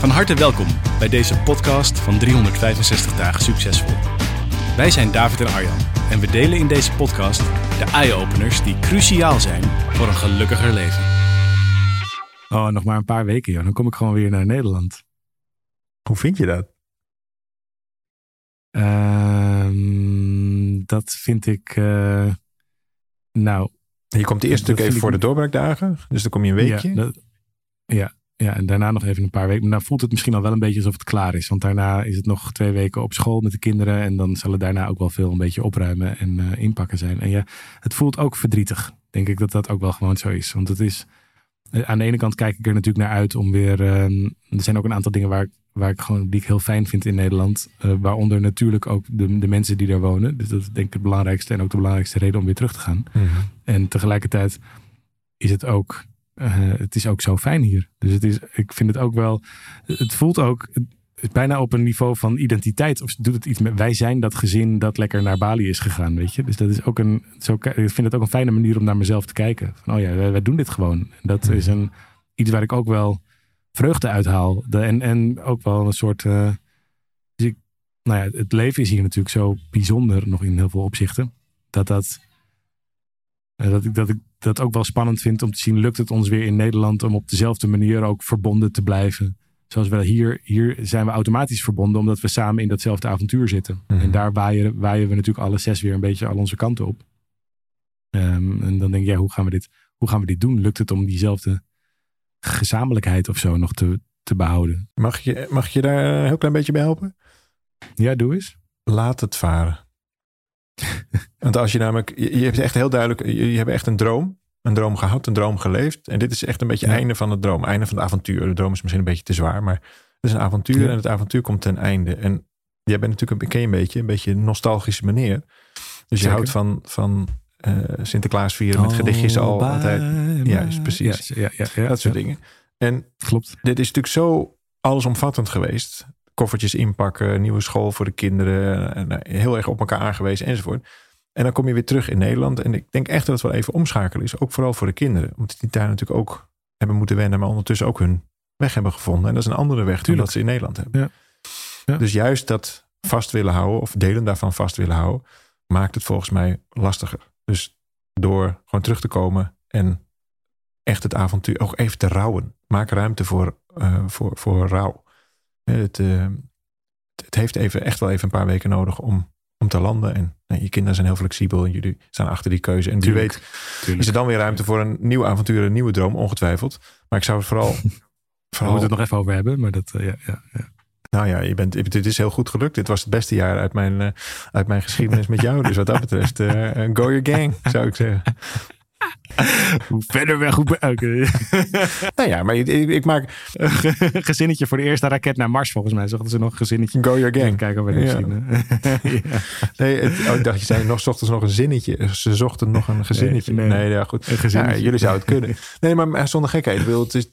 Van harte welkom bij deze podcast van 365 dagen succesvol. Wij zijn David en Arjan en we delen in deze podcast de eye-openers die cruciaal zijn voor een gelukkiger leven. Oh, nog maar een paar weken, joh. Dan kom ik gewoon weer naar Nederland. Hoe vind je dat? Ehm, dat vind ik. eh, nou, Je komt eerst natuurlijk even voor ik- de doorbraakdagen. Dus dan kom je een weekje. Ja, dat- ja, ja, en daarna nog even een paar weken. Maar dan voelt het misschien al wel een beetje alsof het klaar is. Want daarna is het nog twee weken op school met de kinderen. En dan zal het daarna ook wel veel een beetje opruimen en eh, inpakken zijn. En ja, het voelt ook verdrietig. Denk ik dat dat ook wel gewoon zo is. Want het is. eh, Aan de ene kant kijk ik er natuurlijk naar uit om weer. ehm, er zijn ook een aantal dingen waar ik, waar ik gewoon die ik heel fijn vind in Nederland. eh, waaronder natuurlijk ook de, de mensen die daar wonen. Dus dat is denk ik het belangrijkste en ook de belangrijkste reden om weer terug te gaan. Mhm. En tegelijkertijd is het ook, eh, het is ook zo fijn hier. Dus het is, ik vind het ook wel, het voelt ook bijna op een niveau van identiteit. Of doet het iets met, wij zijn dat gezin dat lekker naar Bali is gegaan, weet je. Dus dat is ook een, zo, ik vind het ook een fijne manier om naar mezelf te kijken. Van, oh ja, wij, doen dit gewoon. Dat is een, iets waar ik ook wel vreugde uit haal. De, en, en ook wel een soort, eh, dus nou ja, het leven is hier natuurlijk zo bijzonder nog in heel veel opzichten. Dat dat eh, Dat ik, dat ik dat ook wel spannend vind om te zien, lukt het ons weer in Nederland om op dezelfde manier ook verbonden te blijven. Zoals we hier, hier zijn we automatisch verbonden omdat we samen in datzelfde avontuur zitten. Mhm. En daar waaien, waaien we natuurlijk alle zes weer een beetje al onze kanten op. Ehm, en dan denk je, ja, hoe gaan, we dit, hoe gaan we dit doen? Lukt het om diezelfde gezamenlijkheid of zo nog te, te behouden? Mag, je, mag je daar een heel klein beetje bij helpen? Ja, doe eens. Laat het varen. Want als je namelijk, je, je hebt echt heel duidelijk, je, je hebt echt een droom. Een droom gehad, een droom geleefd. En dit is echt een beetje het Ja. einde van het droom. Einde van het avontuur. De droom is misschien een beetje te zwaar. Maar het is een avontuur Ja. en het avontuur komt ten einde. En jij bent natuurlijk, een, ken je een beetje, een beetje een nostalgische meneer. Dus je Zeker. houdt van, van eh, Sinterklaas vieren met gedichtjes al. altijd. Juist, precies. Ja, ja, ja, ja, Dat soort dingen. En Klopt. dit is natuurlijk zo allesomvattend geweest. Koffertjes inpakken, nieuwe school voor de kinderen. En eh, heel erg op elkaar aangewezen enzovoort. En dan kom je weer terug in Nederland. En ik denk echt dat het wel even omschakelen is. Ook vooral voor de kinderen. Omdat die daar natuurlijk ook hebben moeten wennen. Maar ondertussen ook hun weg hebben gevonden. En dat is een andere weg dan dat ze in Nederland hebben. Ja. Ja. Dus juist dat vast willen houden. Of delen daarvan vast willen houden. Maakt het volgens mij lastiger. Dus door gewoon terug te komen. En echt het avontuur ook even te rouwen. Maak ruimte voor, eh, voor, voor rouw. Het, eh, het heeft even, echt wel even een paar weken nodig om, om te landen. En nou, je kinderen zijn heel flexibel en jullie staan achter die keuze. En wie weet Tuurlijk. is er dan weer ruimte voor een nieuw avontuur, een nieuwe droom, ongetwijfeld. Maar ik zou het vooral... We vooral moeten het nog even over hebben, maar dat, eh, ja, ja, ja. nou ja, je bent, dit is heel goed gelukt. Dit was het beste jaar uit mijn, eh, uit mijn geschiedenis met jou. Dus wat dat betreft, go your gang, zou ik zeggen. Hoe verder weg, hoe... Oké. Nou ja, maar ik, maak gezinnetje voor de eerste raket naar Mars, volgens mij. Zochten ze nog een gezinnetje. go your gang. kijken of we Ja. zien. Nee, het, oh, ik dacht, je zei nog, zochten ze nog een zinnetje. Ze zochten nog een gezinnetje. Nee, Nee, nee. ja, goed. Een gezinnetje. Ja, jullie zouden het kunnen. Nee, maar, zonder gekheid. Wil, het is,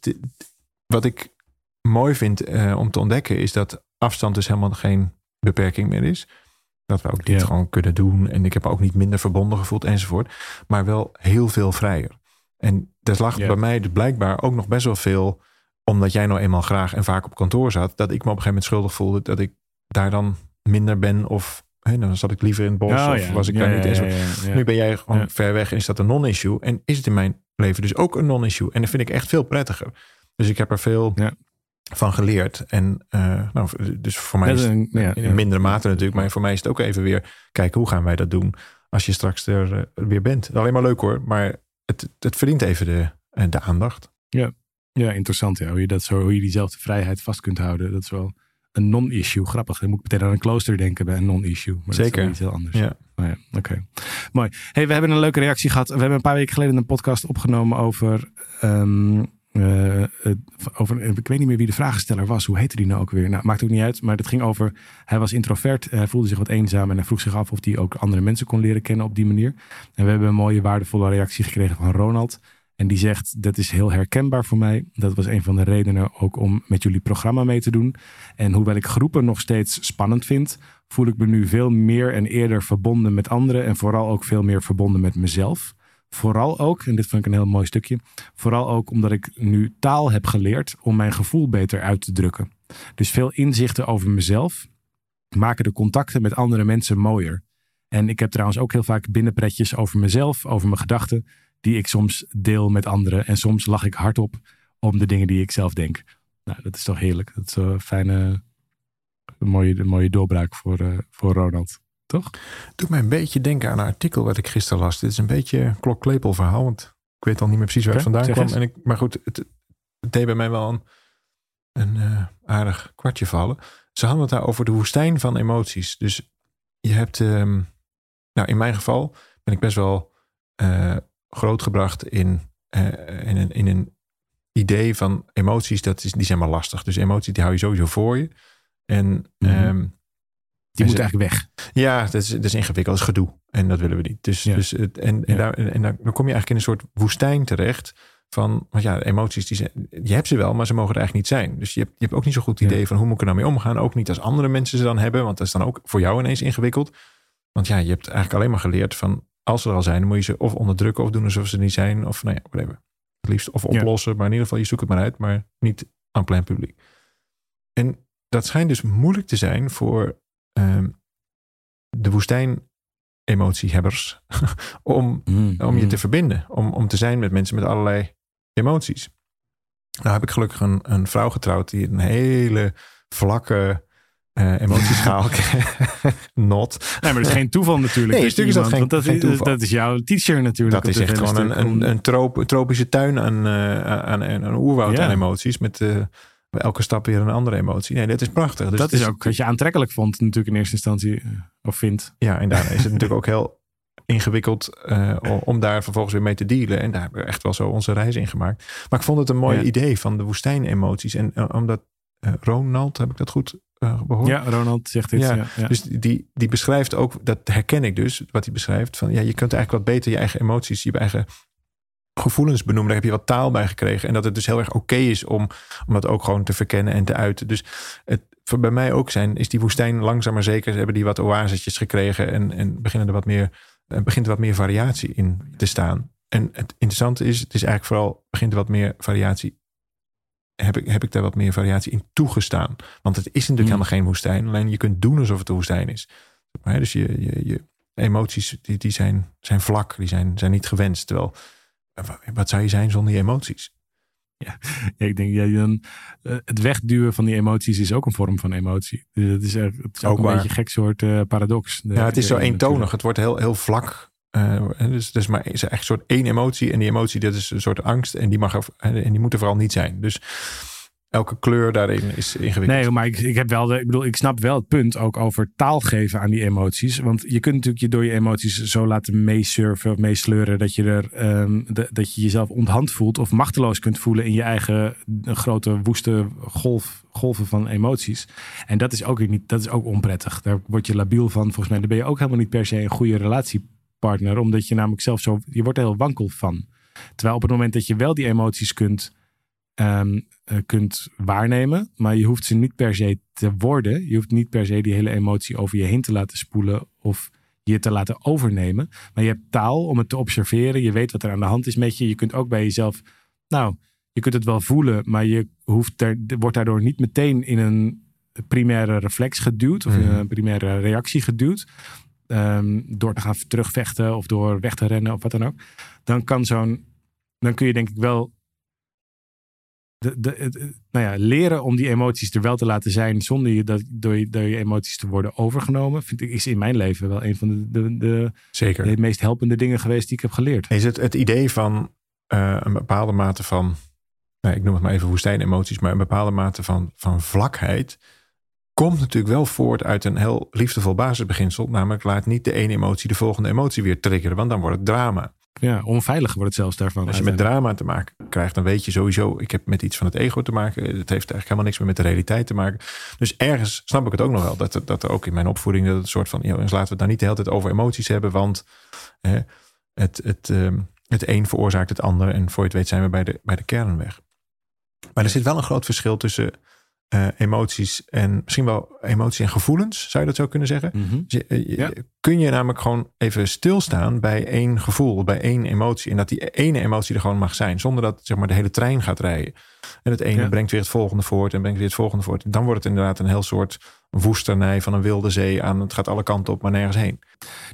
wat ik mooi vind eh, om te ontdekken is dat afstand dus helemaal geen beperking meer is. Dat we ook dit Ja. gewoon kunnen doen. En ik heb me ook niet minder verbonden gevoeld enzovoort. Maar wel heel veel vrijer. En daar lag Ja. bij mij dus blijkbaar ook nog best wel veel... omdat jij nou eenmaal graag en vaak op kantoor zat... dat ik me op een gegeven moment schuldig voelde... dat ik daar dan minder ben of... Hè, dan zat ik liever in het bos Oh, of ja. was ik daar niet eens. Nu ben jij gewoon ver weg en is dat een non-issue. En is het in mijn leven dus ook een non-issue. En dat vind ik echt veel prettiger. Dus ik heb er veel. Van geleerd. En uh, nou, dus voor mij is het een- ja, in ja. mindere mate natuurlijk. Maar voor mij is het ook even weer kijken hoe gaan wij dat doen als je straks er uh, weer bent. Alleen maar leuk hoor. Maar het, het verdient even de, uh, de aandacht. Ja, interessant. Ja. Hoe, je dat zo, hoe je diezelfde vrijheid vast kunt houden. Dat is wel een non-issue. Grappig. Dan moet ik meteen aan een klooster denken bij een non-issue. Maar Zeker. Dat is iets heel anders. Ja. Oh ja, oké. Mooi. Hey, we hebben een leuke reactie gehad. We hebben een paar weken geleden een podcast opgenomen over... ehm, eh, over, ik weet niet meer wie de vragensteller was. Hoe heette die nou ook weer? Nou, maakt ook niet uit. Maar het ging over, hij was introvert. Hij voelde zich wat eenzaam. En hij vroeg zich af of hij ook andere mensen kon leren kennen op die manier. En we hebben een mooie, waardevolle reactie gekregen van Ronald. En die zegt, dat is heel herkenbaar voor mij. Dat was een van de redenen ook om met jullie programma mee te doen. En hoewel ik groepen nog steeds spannend vind, voel ik me nu veel meer en eerder verbonden met anderen. En vooral ook veel meer verbonden met mezelf. Vooral ook, en dit vind ik een heel mooi stukje, vooral ook omdat ik nu taal heb geleerd om mijn gevoel beter uit te drukken. Dus veel inzichten over mezelf maken de contacten met andere mensen mooier. En ik heb trouwens ook heel vaak binnenpretjes over mezelf, over mijn gedachten, die ik soms deel met anderen. En soms lach ik hardop om de dingen die ik zelf denk. Nou, dat is toch heerlijk. Dat is een fijne, mooie, mooie doorbraak voor, uh, voor Ronald. Toch? Doet mij een beetje denken aan een artikel wat ik gisteren las. Dit is een beetje klokklepel verhaal. Want ik weet al niet meer precies waar het vandaan kwam. En ik, maar goed, het, het, deed bij mij wel een, een uh, aardig kwartje vallen. Ze hadden het daar over de woestijn van emoties. Dus je hebt, um, nou in mijn geval ben ik best wel uh, grootgebracht in, uh, in, een, in een idee van emoties. Dat is, die zijn maar lastig. Dus emoties die hou je sowieso voor je. En mm -hmm. um, die moet eigenlijk weg. Ja, dat is, dat is ingewikkeld. Dat is gedoe. En dat willen we niet. Dus, ja. dus het, en, en, ja. daar, en dan kom je eigenlijk in een soort woestijn terecht. Van, want ja, emoties, die zijn, je hebt ze wel, maar ze mogen er eigenlijk niet zijn. Dus je hebt, je hebt ook niet zo goed idee ja. van hoe moet ik er nou mee omgaan. Ook niet als andere mensen ze dan hebben. Want dat is dan ook voor jou ineens ingewikkeld. Want ja, je hebt eigenlijk alleen maar geleerd van, als ze er al zijn, dan moet je ze of onderdrukken of doen alsof ze niet zijn. Of nou ja, whatever. Het liefst of oplossen. Maar in ieder geval, je zoekt het maar uit. Maar niet aan plein publiek. En dat schijnt dus moeilijk te zijn voor um, de woestijn emotiehebbers om, mm, om je te verbinden. Om, om te zijn met mensen met allerlei emoties. Nou heb ik gelukkig een, een vrouw getrouwd die een hele vlakke uh, emotieschaal not. Nee, maar dat is geen toeval natuurlijk. Nee, is dat geen, dat, geen is, dat is jouw teacher natuurlijk. Dat is echt gewoon een, een, een trop, tropische tuin aan, uh, aan, aan, een oerwoud ja. aan emoties. Met uh, bij elke stap weer een andere emotie. Nee, dit is prachtig. Dus dat is ook wat je aantrekkelijk vond natuurlijk in eerste instantie. Of vindt. Ja, en daarna is het natuurlijk ook heel ingewikkeld uh, om daar vervolgens weer mee te dealen. En daar hebben we echt wel zo onze reis in gemaakt. Maar ik vond het een mooi ja. idee van de woestijnemoties. En uh, omdat uh, Ronald, heb ik dat goed behoord? Ja, Ronald zegt dit. Ja, ja, ja. Dus die, die beschrijft ook, dat herken ik dus, wat hij beschrijft. Van ja, je kunt eigenlijk wat beter je eigen emoties, je eigen gevoelens benoemen. Daar heb je wat taal bij gekregen. En dat het dus heel erg oké okay is om, om dat ook gewoon te verkennen en te uiten. Dus het, voor bij mij ook zijn, is die woestijn langzaam maar zeker. Hebben die wat oasetjes gekregen en, en beginnen er wat meer, begint er wat meer variatie in te staan. En het interessante is, het is eigenlijk vooral, begint er wat meer variatie. Heb ik, heb ik daar wat meer variatie in toegestaan? Want het is natuurlijk mm. helemaal geen woestijn. Alleen je kunt doen alsof het een woestijn is. Dus je, je, je emoties die, die zijn, zijn vlak, die zijn, zijn niet gewenst. Terwijl wat zou je zijn zonder die emoties? Ja, ik denk ja, dan, uh, het wegduwen van die emoties is ook een vorm van emotie. Dus het is, het is ook, ook, een waar. beetje een gek soort uh, paradox. Ja, het is zo eentonig. Het wordt heel, heel vlak. Uh, dus, dus maar is echt een soort één emotie. En die emotie, dat is een soort angst. En die, mag er, en die moet er vooral niet zijn. Dus elke kleur daarin is ingewikkeld. Nee, maar ik, ik heb wel de, ik bedoel, ik snap wel het punt ook over taal geven aan die emoties. Want je kunt natuurlijk je door je emoties zo laten meesurfen of meesleuren dat je er de, dat je jezelf onthand voelt of machteloos kunt voelen in je eigen grote woeste golf, golven van emoties. En dat is ook niet, dat is ook onprettig. Daar word je labiel van. Volgens mij, dan ben je ook helemaal niet per se een goede relatiepartner, omdat je namelijk zelf zo, je wordt er heel wankel van. Terwijl op het moment dat je wel die emoties kunt um, uh, kunt waarnemen. Maar je hoeft ze niet per se te worden. Je hoeft niet per se die hele emotie over je heen te laten spoelen of je te laten overnemen. Maar je hebt taal om het te observeren. Je weet wat er aan de hand is met je. Je kunt ook bij jezelf, nou, je kunt het wel voelen, maar je hoeft er, wordt daardoor niet meteen in een primaire reflex geduwd of in Mhm. een primaire reactie geduwd. Um, door te gaan terugvechten of door weg te rennen of wat dan ook. Dan kan zo'n, dan kun je denk ik wel de, de, nou ja, leren om die emoties er wel te laten zijn zonder je, dat, door, je, door je emoties te worden overgenomen, vind ik, is in mijn leven wel een van de, de, de, Zeker. de meest helpende dingen geweest die ik heb geleerd. Is het het idee van uh, een bepaalde mate van, nou, ik noem het maar even woestijnemoties, maar een bepaalde mate van, van vlakheid, komt natuurlijk wel voort uit een heel liefdevol basisbeginsel. Namelijk laat niet de ene emotie de volgende emotie weer triggeren, want dan wordt het drama. Ja, onveilig wordt het zelfs daarvan. Als je met drama te maken krijgt, dan weet je sowieso, ik heb met iets van het ego te maken. Het heeft eigenlijk helemaal niks meer met de realiteit te maken. Dus ergens snap ik het ook nog wel, dat, dat er ook in mijn opvoeding, dat het soort van, ja, laten we het daar niet de hele tijd over emoties hebben, want het, het, ehm, het een veroorzaakt het ander. En voor je het weet zijn we bij de, bij de kern weg. Maar er zit wel een groot verschil tussen uh, emoties en misschien wel emoties en gevoelens, zou je dat zo kunnen zeggen? Mhm. Dus kun je namelijk gewoon even stilstaan bij één gevoel, bij één emotie. En dat die ene emotie er gewoon mag zijn, zonder dat zeg maar, de hele trein gaat rijden. En het ene brengt weer het volgende voort en brengt weer het volgende voort. Dan wordt het inderdaad een heel soort woesternij van een wilde zee aan. Het gaat alle kanten op, maar nergens heen.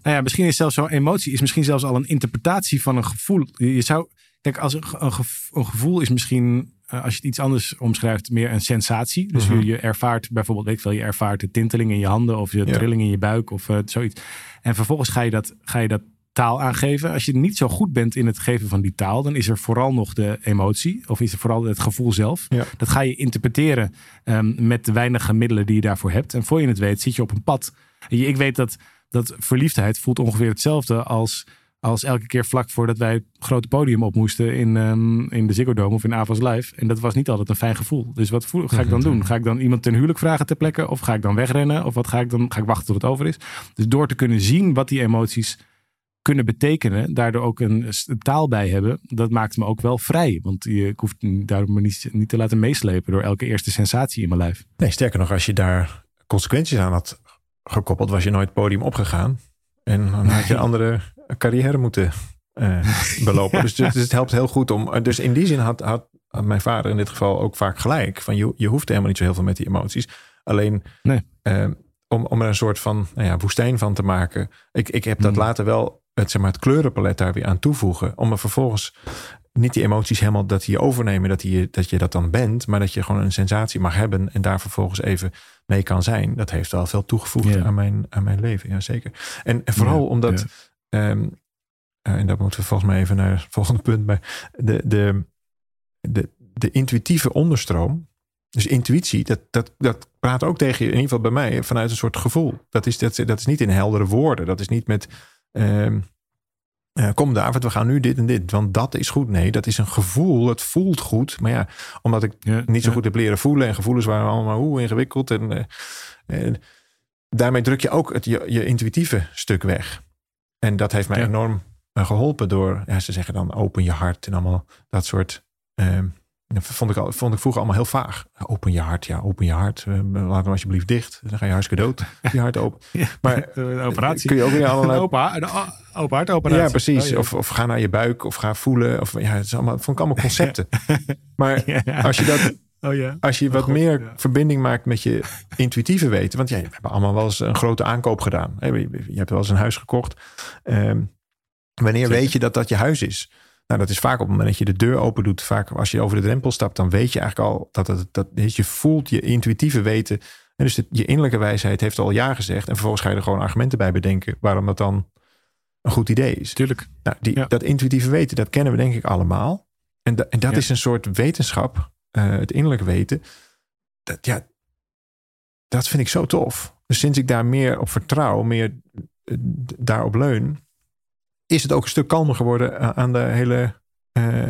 Nou ja, misschien is zelfs zo'n emotie, is misschien zelfs al een interpretatie van een gevoel. Je zou, kijk, als een, gevoel is misschien eh, als je het iets anders omschrijft, meer een sensatie. Dus mhm. je, je, ervaart bijvoorbeeld, weet ik veel, je ervaart de tinteling in je handen of je trilling in je buik of uh, zoiets. En vervolgens ga je, dat, ga je dat taal aangeven. Als je niet zo goed bent in het geven van die taal, dan is er vooral nog de emotie of is er vooral het gevoel zelf. Dat ga je interpreteren um, met de weinige middelen die je daarvoor hebt. En voor je het weet, zit je op een pad. ik weet dat, dat verliefdheid voelt ongeveer hetzelfde als als elke keer vlak voordat wij het grote podium op moesten in, um, in de Ziggo Dome of in Avals Live. En dat was niet altijd een fijn gevoel. Dus wat voel, ga ik dan doen? Ga ik dan iemand ten huwelijk vragen ter plekke? Of ga ik dan wegrennen? Of wat ga ik dan? Ga ik wachten tot het over is? Dus door te kunnen zien wat die emoties kunnen betekenen, daardoor ook een, taal bij hebben, dat maakt me ook wel vrij. Want je hoeft daarom me niet, niet te laten meeslepen door elke eerste sensatie in mijn lijf. Nee, sterker nog, als je daar consequenties aan had gekoppeld, was je nooit het podium opgegaan. En dan had je andere carrière moeten uh, belopen. dus, dus, het helpt heel goed om. Dus in die zin had, had, mijn vader in dit geval ook vaak gelijk. Van je, je hoeft helemaal niet zo heel veel met die emoties. Alleen nee. uh, om, om er een soort van nou ja, woestijn van te maken. Ik, ik heb dat mm. later wel het, zeg maar, het kleurenpalet daar weer aan toevoegen. Om er vervolgens niet die emoties helemaal dat die je overnemen, dat, die, dat je dat dan bent, maar dat je gewoon een sensatie mag hebben en daar vervolgens even mee kan zijn. Dat heeft wel veel toegevoegd aan, mijn, aan mijn leven. Ja, zeker. En, en vooral omdat Ehm, eh, en daar moeten we volgens mij even naar het volgende punt. Maar de, de, de, de intuïtieve onderstroom. Dus intuïtie, dat, dat, dat praat ook tegen je, in ieder geval bij mij, vanuit een soort gevoel. Dat is, dat, dat is niet in heldere woorden. Dat is niet met. Uh, kom David, we gaan nu dit en dit, want dat is goed. Nee, dat is een gevoel. Het voelt goed. Maar ja, omdat ik niet zo goed heb leren voelen en gevoelens waren allemaal hoe ingewikkeld. En, uh, daarmee druk je ook het, je, je intuïtieve stuk weg. En dat heeft mij enorm eh, geholpen door, ja, ze zeggen dan open je hart en allemaal dat soort. Uh, vond, ik al, vond ik vroeger allemaal heel vaag. Open je hart, ja, open je hart. Uh, laat hem alsjeblieft dicht. Dan ga je hartstikke dood. Je hart open. maar een operatie. Kun je ook weer allerlei... Open, open hart operatie. Ja, precies. Oh, of, of ga naar je buik of ga voelen. Of, ja, het is allemaal, vond ik allemaal concepten. maar als je dat Oh ja. Als je wat meer verbinding maakt met je intuïtieve weten. Want ja, we hebben allemaal wel eens een grote aankoop gedaan. Je hebt wel eens een huis gekocht. Ehm, wanneer weet je dat dat je huis is? Nou, dat is vaak op het moment dat je de deur open doet. Vaak als je over de drempel stapt, dan weet je eigenlijk al dat, het, dat je voelt je intuïtieve weten. En dus je innerlijke wijsheid heeft al ja gezegd. En vervolgens ga je er gewoon argumenten bij bedenken waarom dat dan een goed idee is. Tuurlijk. Nou, die, Dat intuïtieve weten, dat kennen we denk ik allemaal. En, en dat is een soort wetenschap uh, het innerlijk weten. Dat, ja, dat vind ik zo tof. Dus sinds ik daar meer op vertrouw, meer uh, daarop leun, is het ook een stuk kalmer geworden eh, aan de hele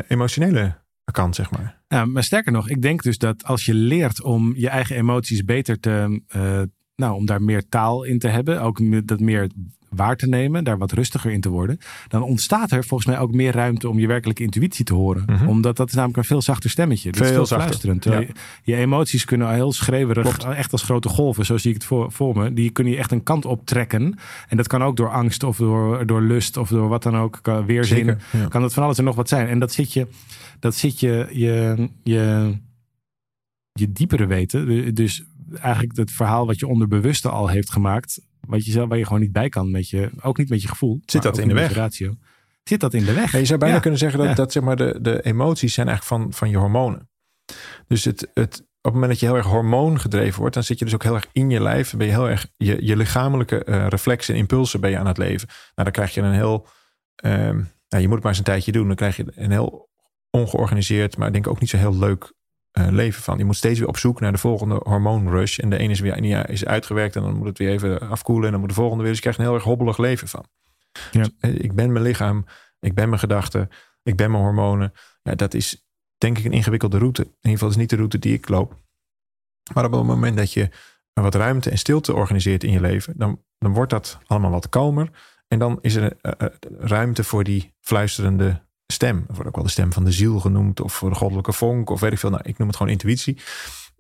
emotionele kant, zeg maar. Ja, maar sterker nog, ik denk dus dat als je leert om je eigen emoties beter te, nou, om daar meer taal in te hebben, ook dat meer waar te nemen, daar wat rustiger in te worden, dan ontstaat er volgens mij ook meer ruimte om je werkelijke intuïtie te horen. Mhm. Omdat dat is namelijk een veel zachter stemmetje. Dat veel is veel fluisterend. Ja. Je, emoties kunnen heel schreeuwerig, echt als grote golven, zo zie ik het voor, voor me, die kunnen je echt een kant op trekken. En dat kan ook door angst of door, door lust of door wat dan ook, weerzin. Kan dat van alles en nog wat zijn. En dat zit je, dat zit je, je, je, je diepere weten. Dus eigenlijk het verhaal wat je onderbewuste al heeft gemaakt, wat je zelf, waar je gewoon niet bij kan met je, ook niet met je gevoel. Zit dat in de weg? Ratio. Zit dat in de weg? je zou bijna kunnen zeggen dat, dat zeg maar de, de emoties zijn eigenlijk van, van je hormonen. Dus het, het, op het moment dat je heel erg hormoongedreven wordt, dan zit je dus ook heel erg in je lijf. Ben je heel erg je, je lichamelijke uh, reflexen en impulsen ben je aan het leven. Nou, dan krijg je een heel. Um, nou, je moet het maar eens een tijdje doen. Dan krijg je een heel ongeorganiseerd, maar denk ik ook niet zo heel leuk uh, leven van. Je moet steeds weer op zoek naar de volgende hormoonrush. En de ene is weer ja, is uitgewerkt en dan moet het weer even afkoelen. En dan moet de volgende weer. Dus je krijgt een heel erg hobbelig leven van. Ja. Dus, eh, ik ben mijn lichaam Ik ben mijn gedachten. Ik ben mijn hormonen. Ja, dat is denk ik een ingewikkelde route. In ieder geval is niet de route die ik loop. Maar op het moment dat je wat ruimte en stilte organiseert in je leven, dan, dan wordt dat allemaal wat kalmer. En dan is er uh, ruimte voor die fluisterende stem. Er wordt ook wel de stem van de ziel genoemd, of voor de goddelijke vonk, of weet ik veel. Nou, ik noem het gewoon intuïtie.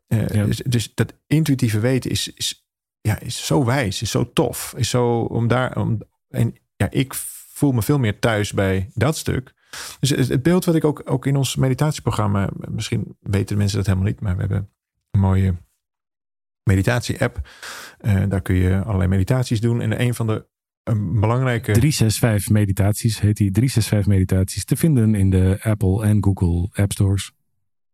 Uh, dus, dus, dat intuïtieve weten is, is, ja, is zo wijs, is zo tof. Is zo om daar. Om, en ja, ik voel me veel meer thuis bij dat stuk. Dus het beeld wat ik ook, ook in ons meditatieprogramma, misschien weten mensen dat helemaal niet, maar we hebben een mooie meditatie-app. Uh, daar kun je allerlei meditaties doen. En een van de een belangrijke. 365 meditaties heet die 365 meditaties te vinden in de Apple en Google App Stores.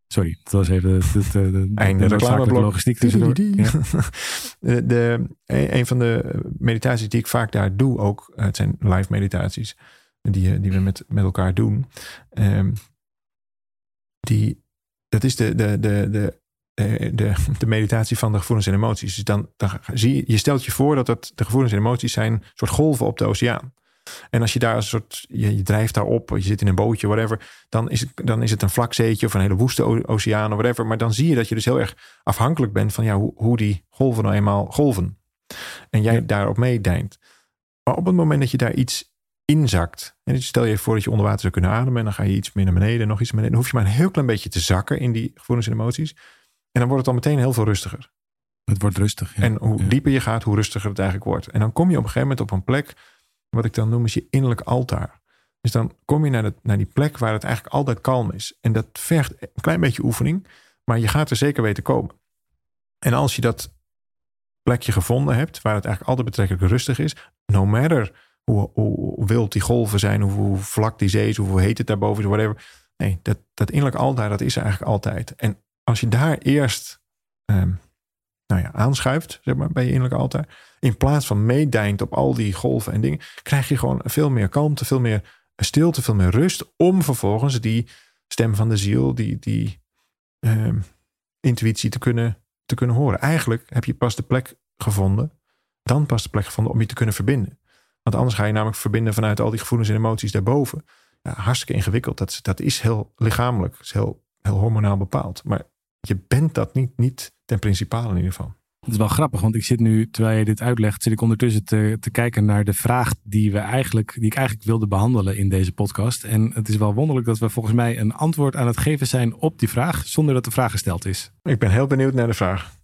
Sorry, dat was even de, de, de, Einde de logistiek tussendoor. Ja. de, de, een van de meditaties die ik vaak daar doe ook, het zijn live meditaties die, die we met, met elkaar doen. Um, die, dat is de, de, de, de de, de, de, meditatie van de gevoelens en emoties. Dus dan, dan zie je, je stelt je voor dat het, de gevoelens en emoties zijn soort golven op de oceaan. En als je daar een soort, je, je drijft daarop, je zit in een bootje, whatever, dan is, het, dan is het een vlak zeetje of een hele woeste oceaan of whatever. Maar dan zie je dat je dus heel erg afhankelijk bent van ja, hoe, hoe die golven nou eenmaal golven. En jij daarop meedijnt. Maar op het moment dat je daar iets inzakt. En stel je voor dat je onder water zou kunnen ademen. En dan ga je iets meer naar beneden, nog iets naar beneden. Dan hoef je maar een heel klein beetje te zakken in die gevoelens en emoties. En dan wordt het al meteen heel veel rustiger. Het wordt rustig. Ja. En hoe dieper je gaat, hoe rustiger het eigenlijk wordt. En dan kom je op een gegeven moment op een plek, wat ik dan noem is je innerlijk altaar. Dus dan kom je naar, de, naar die plek waar het eigenlijk altijd kalm is. En dat vergt een klein beetje oefening, maar je gaat er zeker weten komen. En als je dat plekje gevonden hebt, waar het eigenlijk altijd betrekkelijk rustig is, no matter hoe, hoe wild die golven zijn, hoe, hoe vlak die zee is, hoe heet het daarboven is, whatever. Nee, dat, dat innerlijk altaar, dat is er eigenlijk altijd. En als je daar eerst um, nou ja, aanschuift, zeg maar, bij je innerlijke altaar, in plaats van meedijnt op al die golven en dingen, krijg je gewoon veel meer kalmte, veel meer stilte, veel meer rust, om vervolgens die stem van de ziel, die, die um, intuïtie te kunnen, te kunnen horen. Eigenlijk heb je pas de plek gevonden, dan pas de plek gevonden om je te kunnen verbinden. Want anders ga je namelijk verbinden vanuit al die gevoelens en emoties daarboven. Ja, hartstikke ingewikkeld. Dat, dat is heel lichamelijk, is heel, heel hormonaal bepaald. Maar je bent dat niet, niet ten principale in ieder geval. Het is wel grappig, want ik zit nu, terwijl je dit uitlegt, zit ik ondertussen te, te kijken naar de vraag die, we eigenlijk, die ik eigenlijk wilde behandelen in deze podcast. En het is wel wonderlijk dat we volgens mij een antwoord aan het geven zijn op die vraag, zonder dat de vraag gesteld is. Ik ben heel benieuwd naar de vraag.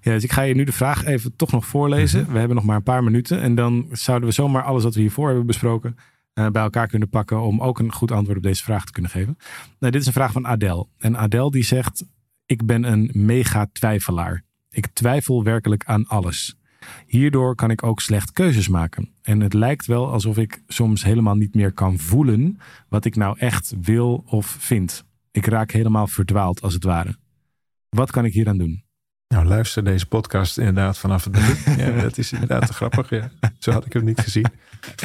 Ja, dus ik ga je nu de vraag even toch nog voorlezen. Mhm. We hebben nog maar een paar minuten. En dan zouden we zomaar alles wat we hiervoor hebben besproken uh, bij elkaar kunnen pakken om ook een goed antwoord op deze vraag te kunnen geven. Nou, dit is een vraag van Adel. En Adel die zegt, ik ben een mega twijfelaar. Ik twijfel werkelijk aan alles. Hierdoor kan ik ook slecht keuzes maken. En het lijkt wel alsof ik soms helemaal niet meer kan voelen wat ik nou echt wil of vind. Ik raak helemaal verdwaald als het ware. Wat kan ik hier aan doen? Nou, luister deze podcast inderdaad vanaf het begin. ja, dat is inderdaad grappig. Ja. Zo had ik hem niet gezien.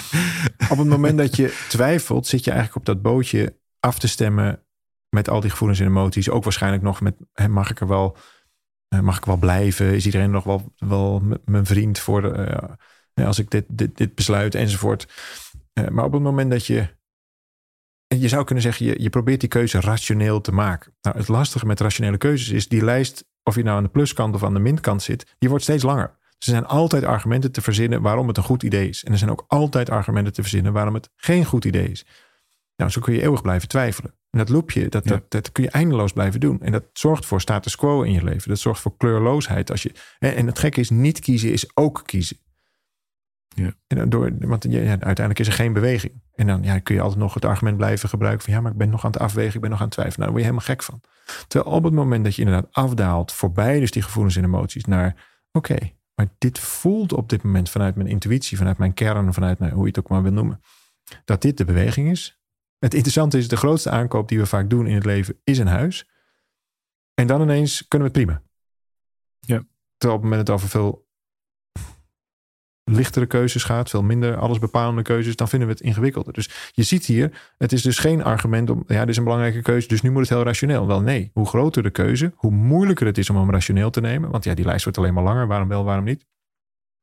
Op het moment dat je twijfelt, zit je eigenlijk op dat bootje af te stemmen met al die gevoelens en emoties. Ook waarschijnlijk nog met, mag ik er wel, eh, mag ik wel blijven? Is iedereen nog wel, wel mijn vriend voor de, uh, als ik dit, dit, dit besluit enzovoort. Uh, maar op het moment dat je, je zou kunnen zeggen, je, je probeert die keuze rationeel te maken. Nou, het lastige met rationele keuzes is, die lijst, of je nou aan de pluskant of aan de minkant zit, die wordt steeds langer. Dus er zijn altijd argumenten te verzinnen waarom het een goed idee is. En er zijn ook altijd argumenten te verzinnen waarom het geen goed idee is. Nou, zo kun je eeuwig blijven twijfelen. En dat loopje, dat, dat, dat, kun je eindeloos blijven doen. En dat zorgt voor status quo in je leven. Dat zorgt voor kleurloosheid. Als je, en, het gekke is, niet kiezen is ook kiezen. Ja. En door, want ja, uiteindelijk is er geen beweging. En dan ja, kun je altijd nog het argument blijven gebruiken van ja, maar ik ben nog aan het afwegen, ik ben nog aan het twijfelen. Nou, daar word je helemaal gek van. Terwijl op het moment dat je inderdaad afdaalt, voorbij dus die gevoelens en emoties, naar oké, maar dit voelt op dit moment vanuit mijn intuïtie, vanuit mijn kern, vanuit nou, hoe je het ook maar wil noemen, dat dit de beweging is. Het interessante is, de grootste aankoop die we vaak doen in het leven is een huis. En dan ineens kunnen we het prima. Ja. Terwijl op het moment het over veel lichtere keuzes gaat, veel minder allesbepalende keuzes, dan vinden we het ingewikkelder. Dus je ziet hier, het is dus geen argument om, ja, dit is een belangrijke keuze, dus nu moet het heel rationeel. Wel nee, hoe groter de keuze, hoe moeilijker het is om hem rationeel te nemen. Want ja, die lijst wordt alleen maar langer, waarom wel, waarom niet.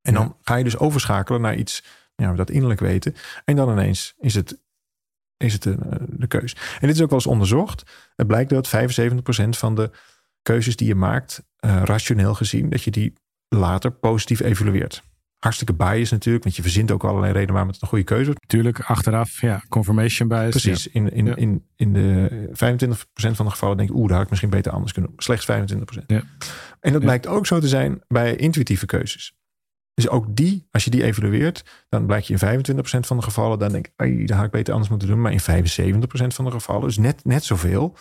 En dan ga je dus overschakelen naar iets, ja, dat innerlijk weten. En dan ineens is het is het de, de keus. En dit is ook wel eens onderzocht. Het blijkt dat 75% van de keuzes die je maakt, uh, rationeel gezien, dat je die later positief evalueert. Hartstikke bias natuurlijk, want je verzint ook allerlei redenen waarom het een goede keuze is. Tuurlijk, achteraf, ja, confirmation bias. Precies, in, in, Ja. in, in de 25% van de gevallen denk ik, oeh, daar had ik misschien beter anders kunnen doen. Slechts 25%. Ja. En dat blijkt ook zo te zijn bij intuïtieve keuzes. Dus ook die, als je die evalueert, dan blijkt je in 25% van de gevallen, dan denk ik, ai, daar had ik beter anders moeten doen. Maar in 75% van de gevallen, dus net, net zoveel,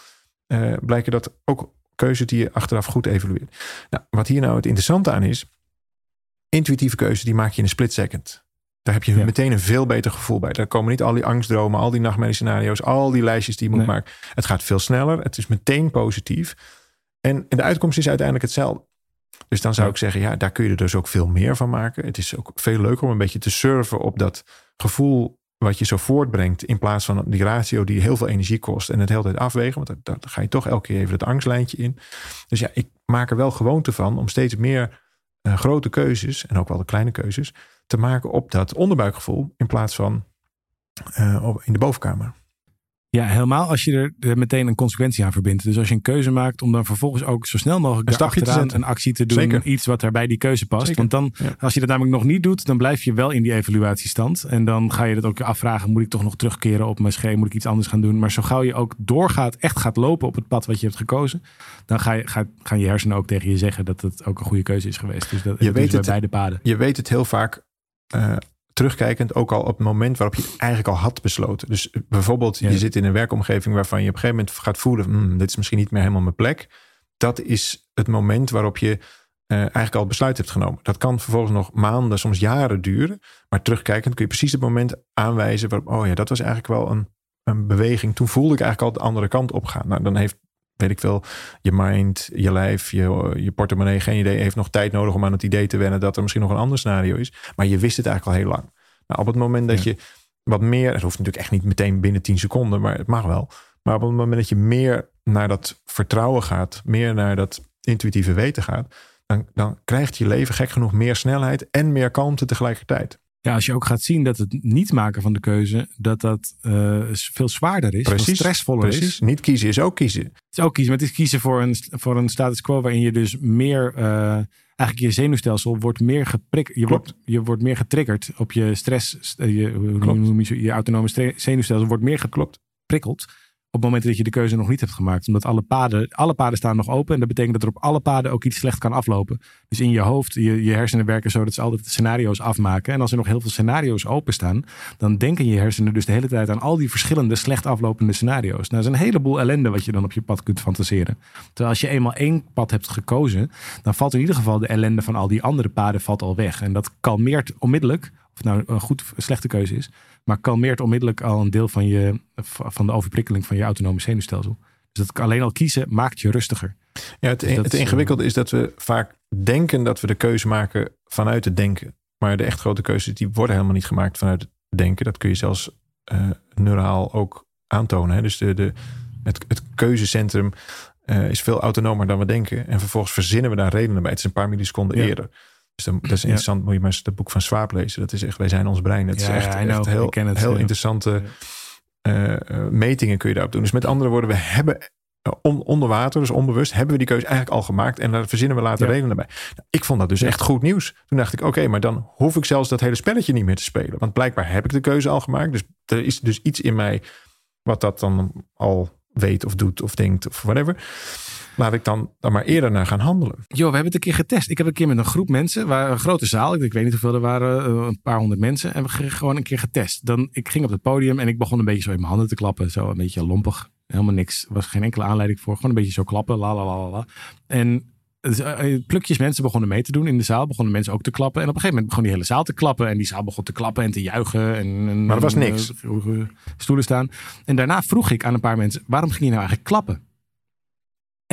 eh blijken dat ook keuzes die je achteraf goed evalueert. Nou, wat hier nou het interessante aan is, intuïtieve keuzes die maak je in een split second. Daar heb je Ja. meteen een veel beter gevoel bij. Daar komen niet al die angstdromen, al die nachtmerriescenario's, al die lijstjes die je moet Nee. maken. Het gaat veel sneller, het is meteen positief. En, en de uitkomst is uiteindelijk hetzelfde. Dus dan zou ik zeggen, ja, daar kun je er dus ook veel meer van maken. Het is ook veel leuker om een beetje te surfen op dat gevoel wat je zo voortbrengt. In plaats van die ratio die heel veel energie kost en het hele tijd afwegen. Want daar, ga je toch elke keer even het angstlijntje in. Dus ja, ik maak er wel gewoonte van om steeds meer eh, grote keuzes en ook wel de kleine keuzes te maken op dat onderbuikgevoel in plaats van eh, op, in de bovenkamer. Ja, helemaal als je er, meteen een consequentie aan verbindt. Dus als je een keuze maakt om dan vervolgens ook zo snel mogelijk Een stapje te achteraan zetten. een actie te doen. Zeker. Iets wat er bij die keuze past. Zeker. Want dan, Ja. als je dat namelijk nog niet doet, dan blijf je wel in die evaluatiestand. En dan ga je het ook afvragen, moet ik toch nog terugkeren op mijn schema? Moet ik iets anders gaan doen? Maar zo gauw je ook doorgaat, echt gaat lopen op het pad wat je hebt gekozen. Dan ga je, gaat, gaan je hersenen ook tegen je zeggen dat het ook een goede keuze is geweest. Dus dat Je weet bij het. beide paden. Je weet het heel vaak eh, terugkijkend ook al op het moment waarop je het eigenlijk al had besloten. Dus eh, bijvoorbeeld Ja. je zit in een werkomgeving waarvan je op een gegeven moment gaat voelen, "Hmm, dit is misschien niet meer helemaal mijn plek. Dat is het moment waarop je eh, eigenlijk al het besluit hebt genomen. Dat kan vervolgens nog maanden, soms jaren duren. Maar terugkijkend kun je precies het moment aanwijzen waarop, oh ja, dat was eigenlijk wel een, een beweging. Toen voelde ik eigenlijk al de andere kant op gaan. Nou, dan heeft, weet ik veel, je mind, je lijf, je, je portemonnee, geen idee, heeft nog tijd nodig om aan het idee te wennen dat er misschien nog een ander scenario is. Maar je wist het eigenlijk al heel lang. Nou, op het moment dat Ja. je wat meer, het hoeft natuurlijk echt niet meteen binnen 10 seconden, maar het mag wel. Maar op het moment dat je meer naar dat vertrouwen gaat, meer naar dat intuïtieve weten gaat, dan, dan krijgt je leven gek genoeg meer snelheid en meer kalmte tegelijkertijd. Ja, als je ook gaat zien dat het niet maken van de keuze, dat dat eh, veel zwaarder is, veel Precies, stressvoller is. Niet kiezen is ook kiezen. Het is ook kiezen, maar het is kiezen voor een, voor een status quo waarin je dus meer, eh, eigenlijk je zenuwstelsel wordt meer geprikkerd. Je, Klopt. wordt, je wordt meer getriggerd op je stress, je, Klopt. je, autonome zenuwstelsel wordt meer geprikkeld op het moment dat je de keuze nog niet hebt gemaakt. Omdat alle paden, alle paden staan nog open en dat betekent dat er op alle paden ook iets slecht kan aflopen. Dus in je hoofd, je, je hersenen werken zo dat ze altijd scenario's afmaken. En als er nog heel veel scenario's openstaan, dan denken je hersenen dus de hele tijd aan al die verschillende slecht aflopende scenario's. Nou, dat is een heleboel ellende wat je dan op je pad kunt fantaseren. Terwijl als je eenmaal één pad hebt gekozen, dan valt in ieder geval de ellende van al die andere paden valt al weg. En dat kalmeert onmiddellijk, of nou een goed of slechte keuze is, maar kalmeert onmiddellijk al een deel van, je, van de overprikkeling van je autonome zenuwstelsel. Dus dat alleen al kiezen maakt je rustiger. Ja, het, Dus dat het is, ingewikkelde is dat we vaak denken dat we de keuze maken vanuit het denken. Maar de echt grote keuzes die worden helemaal niet gemaakt vanuit het denken. Dat kun je zelfs eh, neuraal ook aantonen. Hè? Dus de, de, het, het keuzecentrum eh, is veel autonomer dan we denken. En vervolgens verzinnen we daar redenen bij. Het is een paar milliseconden Ja. eerder. Dus dan, dat is interessant. Moet je maar eens het boek van Swaap lezen. Dat is echt, wij zijn ons brein. Het Ja, is echt, heel, het, heel interessante eh, eh, metingen kun je daarop doen. Dus met andere woorden, we hebben eh, on, onder water, dus onbewust, hebben we die keuze eigenlijk al gemaakt. En daar verzinnen we later redenen bij. Nou, ik vond dat dus echt goed nieuws. Toen dacht ik, oké, maar dan hoef ik zelfs dat hele spelletje niet meer te spelen. Want blijkbaar heb ik de keuze al gemaakt. Dus er is dus iets in mij wat dat dan al weet of doet of denkt of whatever. Laat ik dan, dan maar eerder naar gaan handelen. Joh, we hebben het een keer getest. Ik heb een keer met een groep mensen, waar, een grote zaal, ik, ik weet niet hoeveel er waren, eh, een paar honderd mensen. En we gingen gewoon een keer getest. Dan, ik ging op het podium en ik begon een beetje zo in mijn handen te klappen. Zo een beetje lompig. Helemaal niks. Er was geen enkele aanleiding voor. Gewoon een beetje zo klappen. La la la la. En dus, eh, plukjes mensen begonnen mee te doen in de zaal. Begonnen mensen ook te klappen. En op een gegeven moment begon die hele zaal te klappen. En die zaal begon te klappen en te juichen. En, en, Maar er was niks. eh, stoelen staan. En daarna vroeg ik aan een paar mensen, waarom ging je nou eigenlijk klappen?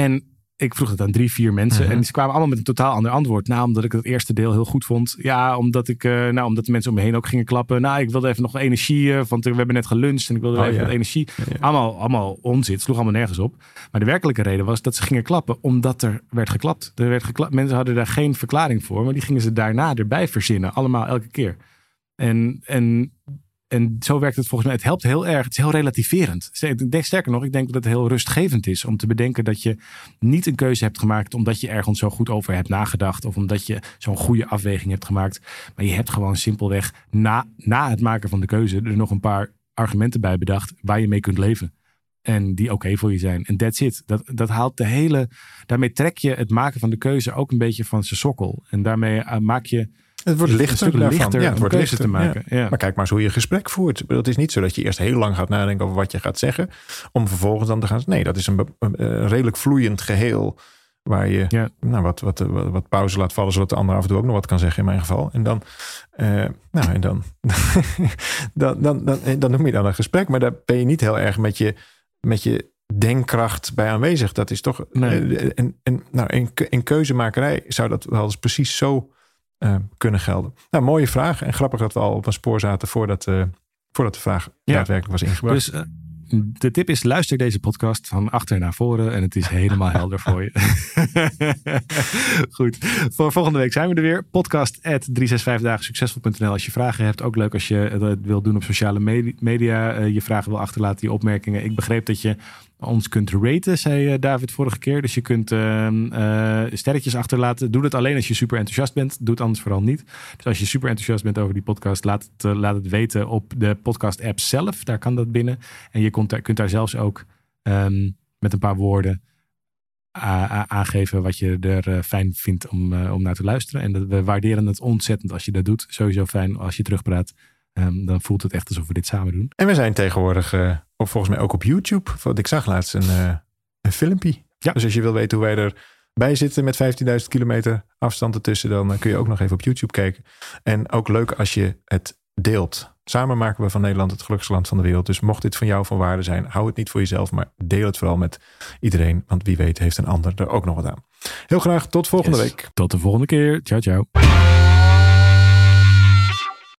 En ik vroeg het aan drie, vier mensen. Mhm. En die kwamen allemaal met een totaal ander antwoord. Nou, omdat ik het eerste deel heel goed vond. Ja, omdat, ik, eh, nou, omdat de mensen om me heen ook gingen klappen. Nou, ik wilde even nog energie. eh, want we hebben net geluncht en ik wilde Oh, even ja. wat energie. Ja, ja. Allemaal, allemaal onzin. Het sloeg allemaal nergens op. Maar de werkelijke reden was dat ze gingen klappen omdat er werd geklapt. Er werd geklapt. Mensen hadden daar geen verklaring voor. Maar die gingen ze daarna erbij verzinnen. Allemaal elke keer. En, en en zo werkt het volgens mij. Het helpt heel erg. Het is heel relativerend. Sterker nog, ik denk dat het heel rustgevend is om te bedenken dat je niet een keuze hebt gemaakt omdat je ergens zo goed over hebt nagedacht. Of omdat je zo'n goede afweging hebt gemaakt. Maar je hebt gewoon simpelweg na, na het maken van de keuze er nog een paar argumenten bij bedacht waar je mee kunt leven. En die oké voor je zijn. En that's it. Dat, dat haalt de hele. Daarmee trek je het maken van de keuze ook een beetje van zijn sokkel. En daarmee uh, maak je. Het wordt lichter, lichter ja, het wordt lichter te maken. Ja. Maar kijk maar eens hoe je gesprek voert. Het is niet zo dat je eerst heel lang gaat nadenken over wat je gaat zeggen. Om vervolgens dan te gaan. Nee, dat is een, een redelijk vloeiend geheel. Waar je ja. nou, wat, wat, wat, wat, pauze laat vallen, zodat de ander af en toe ook nog wat kan zeggen in mijn geval. En dan, uh, nou, en dan, dan, dan, dan, dan noem je dan een gesprek. Maar daar ben je niet heel erg met je met je denkkracht bij aanwezig. Dat is toch. Nee. En, en nou, in, in keuzemakerij zou dat wel eens precies zo uh, kunnen gelden. Nou, mooie vraag. En grappig dat we al op een spoor zaten voordat, uh, voordat de vraag ja. daadwerkelijk was ingebracht. Dus, uh, de tip is: luister deze podcast van achter naar voren en het is helemaal helder voor je. Goed. Voor volgende week zijn we er weer. Podcast at 365 succesvol.nl als je vragen hebt. Ook leuk als je het wilt doen op sociale media. je vragen wil achterlaten, je opmerkingen. Ik begreep dat je ons kunt raten, zei David vorige keer. Dus je kunt uh, uh, sterretjes achterlaten. Doe dat alleen als je super enthousiast bent. Doe het anders vooral niet. Dus als je super enthousiast bent over die podcast, laat het, uh, laat het weten op de podcast app zelf. Daar kan dat binnen. En je kunt daar, kunt daar zelfs ook um, met een paar woorden aangeven wat je er fijn vindt om, om naar te luisteren. En dat, we waarderen het ontzettend als je dat doet. Sowieso fijn als je terugpraat. Um, dan voelt het echt alsof we dit samen doen. En we zijn tegenwoordig uh, of volgens mij ook op YouTube. Want ik zag laatst een, uh, een filmpje. Ja. Dus als je wil weten hoe wij erbij zitten met 15.000 kilometer afstand ertussen, dan uh, kun je ook nog even op YouTube kijken. En ook leuk als je het deelt. Samen maken we van Nederland het gelukkigste land van de wereld. Dus mocht dit van jou van waarde zijn, hou het niet voor jezelf, maar deel het vooral met iedereen. Want wie weet heeft een ander er ook nog wat aan. Heel graag tot volgende yes. week. Tot de volgende keer. Ciao, ciao.